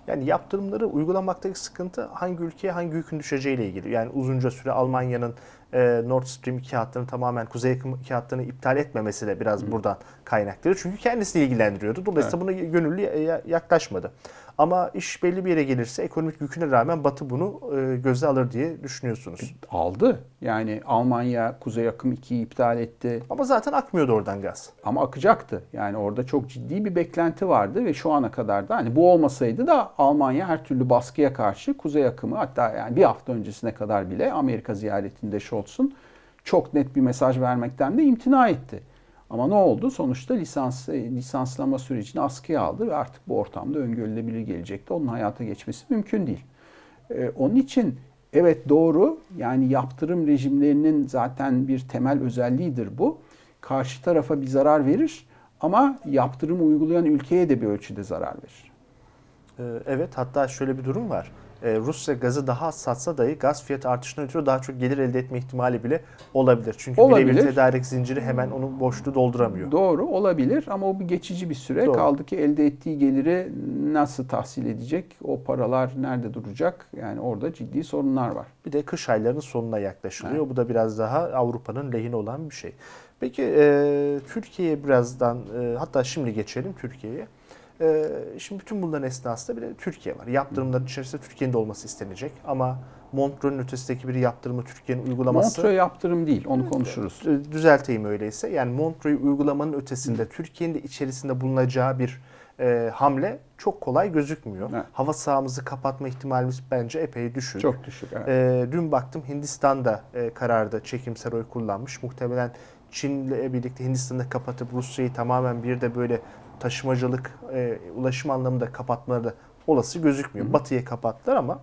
Yani yaptırımları uygulamaktaki sıkıntı hangi ülkeye hangi yükün düşeceğiyle ilgili. Yani uzunca süre Almanya'nın e, Nord Stream 2 hattını tamamen Kuzey Akım 2 hattını iptal etmemesi de biraz Hı. buradan kaynaklanıyor. Çünkü kendisini ilgilendiriyordu. Dolayısıyla evet. buna gönüllü yaklaşmadı. Ama iş belli bir yere gelirse ekonomik yüküne rağmen Batı bunu e, göze alır diye düşünüyorsunuz. Aldı. Yani Almanya Kuzey Akım 2'yi iptal etti. Ama zaten akmıyordu oradan gaz. Ama akacaktı. Yani orada çok ciddi bir beklenti vardı ve şu ana kadar da hani bu olmasaydı da Almanya her türlü baskıya karşı Kuzey Akımı hatta yani bir hafta öncesine kadar bile Amerika ziyaretinde Scholz'un çok net bir mesaj vermekten de imtina etti. Ama ne oldu? Sonuçta lisans lisanslama sürecini askıya aldı ve artık bu ortamda öngörülebilir gelecekte onun hayata geçmesi mümkün değil. Ee, onun için evet doğru yani yaptırım rejimlerinin zaten bir temel özelliğidir bu. Karşı tarafa bir zarar verir ama yaptırım uygulayan ülkeye de bir ölçüde zarar verir. Ee, evet hatta şöyle bir durum var e, Rusya gazı daha az satsa dahi gaz fiyatı artışından ötürü daha çok gelir elde etme ihtimali bile olabilir. Çünkü birebir tedarik zinciri hemen onun boşluğu dolduramıyor. Doğru olabilir ama o bir geçici bir süre. Doğru. Kaldı ki elde ettiği geliri nasıl tahsil edecek? O paralar nerede duracak? Yani orada ciddi sorunlar var. Bir de kış aylarının sonuna yaklaşılıyor. Evet. Bu da biraz daha Avrupa'nın lehine olan bir şey. Peki e, Türkiye'ye birazdan e, hatta şimdi geçelim Türkiye'ye. Ee, şimdi bütün bunların esnasında bir de Türkiye var. Yaptırımların içerisinde Türkiye'nin de olması istenecek ama Montreux'un ötesindeki bir yaptırımı Türkiye'nin uygulaması... Montreux yaptırım değil, onu konuşuruz. Düzelteyim öyleyse. Yani Montreux uygulamanın ötesinde Türkiye'nin de içerisinde bulunacağı bir e, hamle çok kolay gözükmüyor. Evet. Hava sahamızı kapatma ihtimalimiz bence epey düşük. Çok düşük. Evet. E, dün baktım Hindistan'da e, kararda çekimsel oy kullanmış. Muhtemelen Çin'le birlikte Hindistan'da kapatıp Rusya'yı tamamen bir de böyle taşımacılık, e, ulaşım anlamında kapatmaları da olası gözükmüyor. Hı. Batı'ya kapattılar ama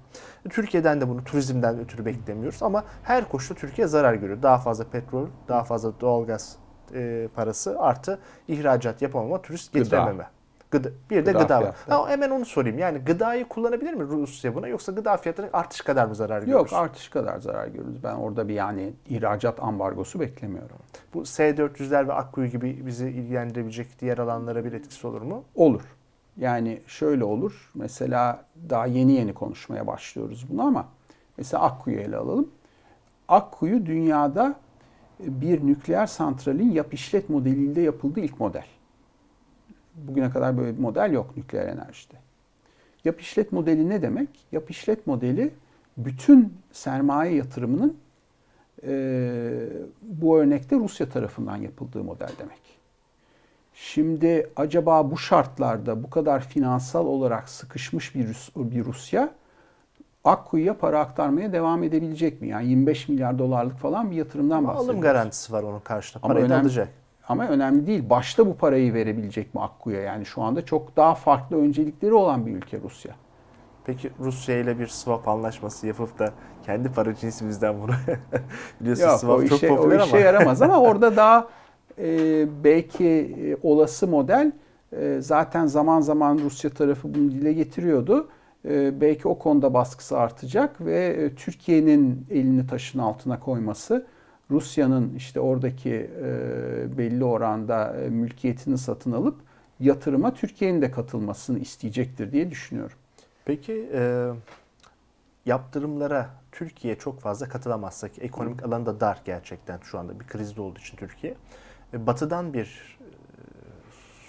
Türkiye'den de bunu turizmden ötürü beklemiyoruz. Ama her koşulda Türkiye zarar görüyor. Daha fazla petrol, daha fazla doğalgaz e, parası artı ihracat yapamama, turist getirememe. Gıda. Gıda, bir de gıda, gıda var. Ha, hemen onu sorayım. Yani gıdayı kullanabilir mi Rusya buna yoksa gıda fiyatları artış kadar mı zarar görürüz? Yok artış kadar zarar görürüz. Ben orada bir yani ihracat ambargosu beklemiyorum. Bu S-400'ler ve Akkuyu gibi bizi ilgilendirebilecek diğer alanlara bir etkisi olur mu? Olur. Yani şöyle olur. Mesela daha yeni yeni konuşmaya başlıyoruz bunu ama mesela Akkuyu ele alalım. Akkuyu dünyada bir nükleer santralin yap işlet modeliyle yapıldığı ilk model. Bugüne kadar böyle bir model yok nükleer enerjide. Yap işlet modeli ne demek? Yap işlet modeli bütün sermaye yatırımının e, bu örnekte Rusya tarafından yapıldığı model demek. Şimdi acaba bu şartlarda bu kadar finansal olarak sıkışmış bir, Rus, bir Rusya Akkuyu'ya para aktarmaya devam edebilecek mi? Yani 25 milyar dolarlık falan bir yatırımdan bahsediyoruz. Alım garantisi var onun karşılığında. Parayı önemli, alacak. Ama önemli değil. Başta bu parayı verebilecek mi Akku'ya? Yani şu anda çok daha farklı öncelikleri olan bir ülke Rusya. Peki Rusya ile bir swap anlaşması yapıp da kendi para cinsimizden bunu biliyorsun Yok, swap o işe, çok popüler o işe ama. yaramaz ama orada daha e, belki e, olası model e, zaten zaman zaman Rusya tarafı bunu dile getiriyordu. E, belki o konuda baskısı artacak ve e, Türkiye'nin elini taşın altına koyması Rusya'nın işte oradaki e, belli oranda e, mülkiyetini satın alıp yatırıma Türkiye'nin de katılmasını isteyecektir diye düşünüyorum. Peki e, yaptırımlara Türkiye çok fazla katılamazsa ki ekonomik alanda dar gerçekten şu anda bir krizde olduğu için Türkiye. E, batı'dan bir e,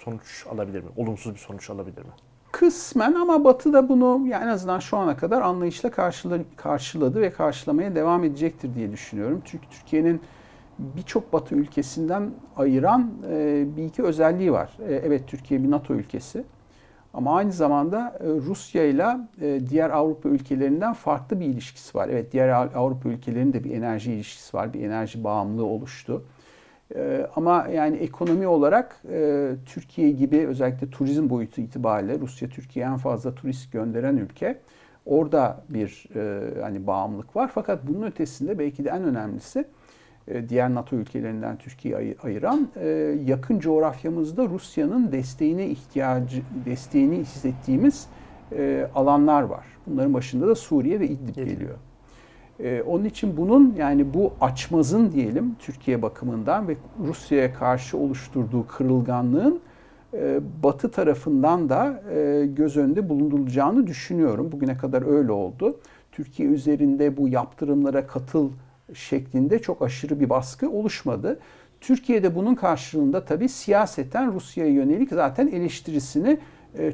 sonuç alabilir mi? Olumsuz bir sonuç alabilir mi? Kısmen ama Batı da bunu yani en azından şu ana kadar anlayışla karşıladı, karşıladı ve karşılamaya devam edecektir diye düşünüyorum. Çünkü Türkiye'nin birçok Batı ülkesinden ayıran e, bir iki özelliği var. E, evet Türkiye bir NATO ülkesi ama aynı zamanda e, Rusya ile diğer Avrupa ülkelerinden farklı bir ilişkisi var. Evet diğer Avrupa ülkelerinin de bir enerji ilişkisi var, bir enerji bağımlılığı oluştu. Ee, ama yani ekonomi olarak e, Türkiye gibi özellikle turizm boyutu itibariyle Rusya Türkiye'ye en fazla turist gönderen ülke. Orada bir e, hani bağımlılık var. Fakat bunun ötesinde belki de en önemlisi e, diğer NATO ülkelerinden Türkiye'yi ayıran yakın coğrafyamızda Rusya'nın desteğine ihtiyacı desteğini hissettiğimiz alanlar var. Bunların başında da Suriye ve İdlib geliyor. E, onun için bunun yani bu açmazın diyelim Türkiye bakımından ve Rusya'ya karşı oluşturduğu kırılganlığın e, Batı tarafından da e, göz önünde bulundurulacağını düşünüyorum. Bugüne kadar öyle oldu. Türkiye üzerinde bu yaptırımlara katıl şeklinde çok aşırı bir baskı oluşmadı. Türkiye'de bunun karşılığında tabii siyaseten Rusya'ya yönelik zaten eleştirisini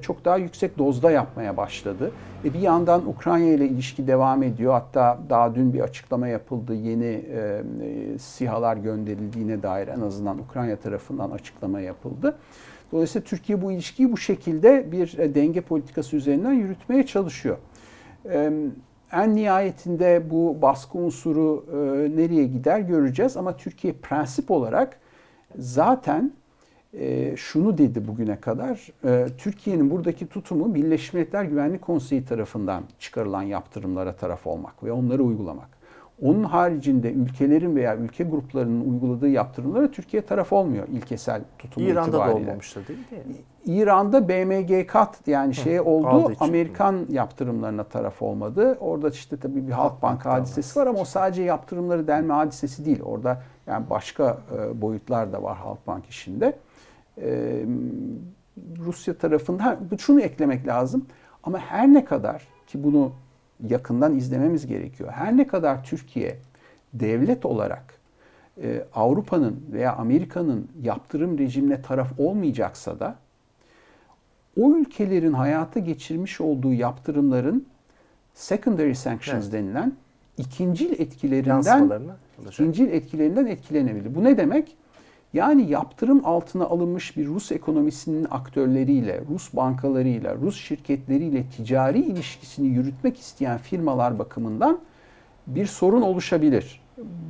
çok daha yüksek dozda yapmaya başladı. E bir yandan Ukrayna ile ilişki devam ediyor. Hatta daha dün bir açıklama yapıldı. Yeni e, e, SİHA'lar gönderildiğine dair en azından Ukrayna tarafından açıklama yapıldı. Dolayısıyla Türkiye bu ilişkiyi bu şekilde bir e, denge politikası üzerinden yürütmeye çalışıyor. E, en nihayetinde bu baskı unsuru e, nereye gider göreceğiz ama Türkiye prensip olarak zaten e, şunu dedi bugüne kadar. E, Türkiye'nin buradaki tutumu Birleşmiş Milletler Güvenlik Konseyi tarafından çıkarılan yaptırımlara taraf olmak ve onları uygulamak. Onun haricinde ülkelerin veya ülke gruplarının uyguladığı yaptırımlara Türkiye taraf olmuyor ilkesel tutumu İran'da itibariyle. da olmamıştı değil mi? İran'da BMG kat yani şey oldu. Amerikan yaptırımlarına taraf olmadı. Orada işte tabii bir Halk Bank hadisesi var ama o sadece yaptırımları delme hadisesi değil. Orada yani başka e, boyutlar da var Halk Bank işinde. E, Rusya tarafında şunu eklemek lazım. Ama her ne kadar ki bunu yakından izlememiz gerekiyor. Her ne kadar Türkiye devlet olarak e, Avrupa'nın veya Amerika'nın yaptırım rejimine taraf olmayacaksa da o ülkelerin hayata geçirmiş olduğu yaptırımların secondary sanctions evet. denilen ikincil etkilerinden ikincil etkilerinden etkilenebilir. Bu ne demek? Yani yaptırım altına alınmış bir Rus ekonomisinin aktörleriyle, Rus bankalarıyla, Rus şirketleriyle ticari ilişkisini yürütmek isteyen firmalar bakımından bir sorun oluşabilir.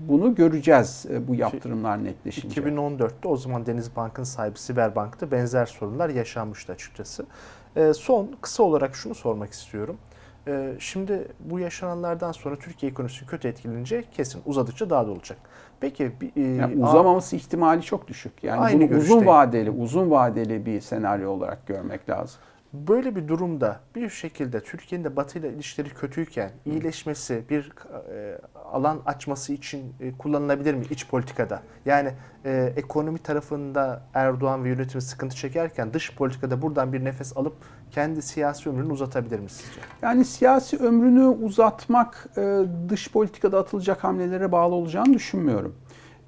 Bunu göreceğiz e, bu yaptırımlar netleşince. 2014'te o zaman Deniz Bank'ın sahibi Siberbank'ta benzer sorunlar yaşanmıştı açıkçası. E, son kısa olarak şunu sormak istiyorum. E, şimdi bu yaşananlardan sonra Türkiye ekonomisi kötü etkilenince kesin uzadıkça daha da olacak. Peki e, yani uzamaması ihtimali çok düşük. Yani bunu uzun vadeli, uzun vadeli bir senaryo olarak görmek lazım. Böyle bir durumda bir şekilde Türkiye'nin de Batı ile ilişkileri kötüyken iyileşmesi, bir e, alan açması için e, kullanılabilir mi iç politikada? Yani e, ekonomi tarafında Erdoğan ve yönetimi sıkıntı çekerken dış politikada buradan bir nefes alıp kendi siyasi ömrünü uzatabilir mi sizce? Yani siyasi ömrünü uzatmak e, dış politikada atılacak hamlelere bağlı olacağını düşünmüyorum.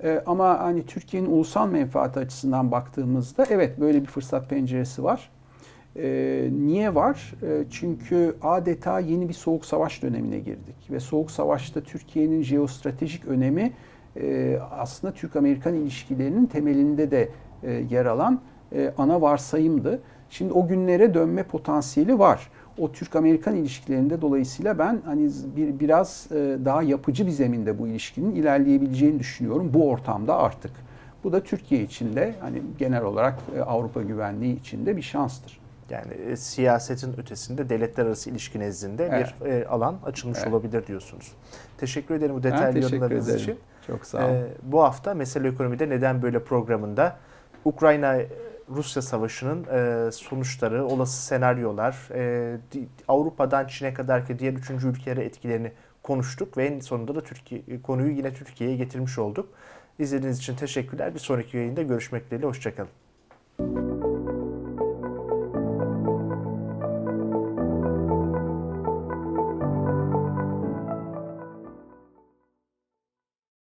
E, ama hani Türkiye'nin ulusal menfaati açısından baktığımızda evet böyle bir fırsat penceresi var. E, niye var? E, çünkü adeta yeni bir soğuk savaş dönemine girdik ve soğuk savaşta Türkiye'nin jeostratejik önemi e, aslında Türk-Amerikan ilişkilerinin temelinde de e, yer alan e, ana varsayımdı. Şimdi o günlere dönme potansiyeli var. O Türk-Amerikan ilişkilerinde dolayısıyla ben hani bir biraz e, daha yapıcı bir zeminde bu ilişkinin ilerleyebileceğini düşünüyorum bu ortamda artık. Bu da Türkiye için de hani genel olarak e, Avrupa güvenliği için de bir şanstır. Yani e, siyasetin ötesinde devletler arası ilişki nezdinde evet. bir e, alan açılmış evet. olabilir diyorsunuz. Teşekkür ederim bu detaylı yorumlarınız için. Çok sağ olun. E, bu hafta Mesele Ekonomi'de Neden Böyle programında Ukrayna Rusya Savaşı'nın e, sonuçları, olası senaryolar, e, Avrupa'dan Çin'e kadar ki diğer üçüncü ülkelere etkilerini konuştuk ve en sonunda da Türkiye konuyu yine Türkiye'ye getirmiş olduk. İzlediğiniz için teşekkürler. Bir sonraki yayında görüşmek dileğiyle. Hoşçakalın.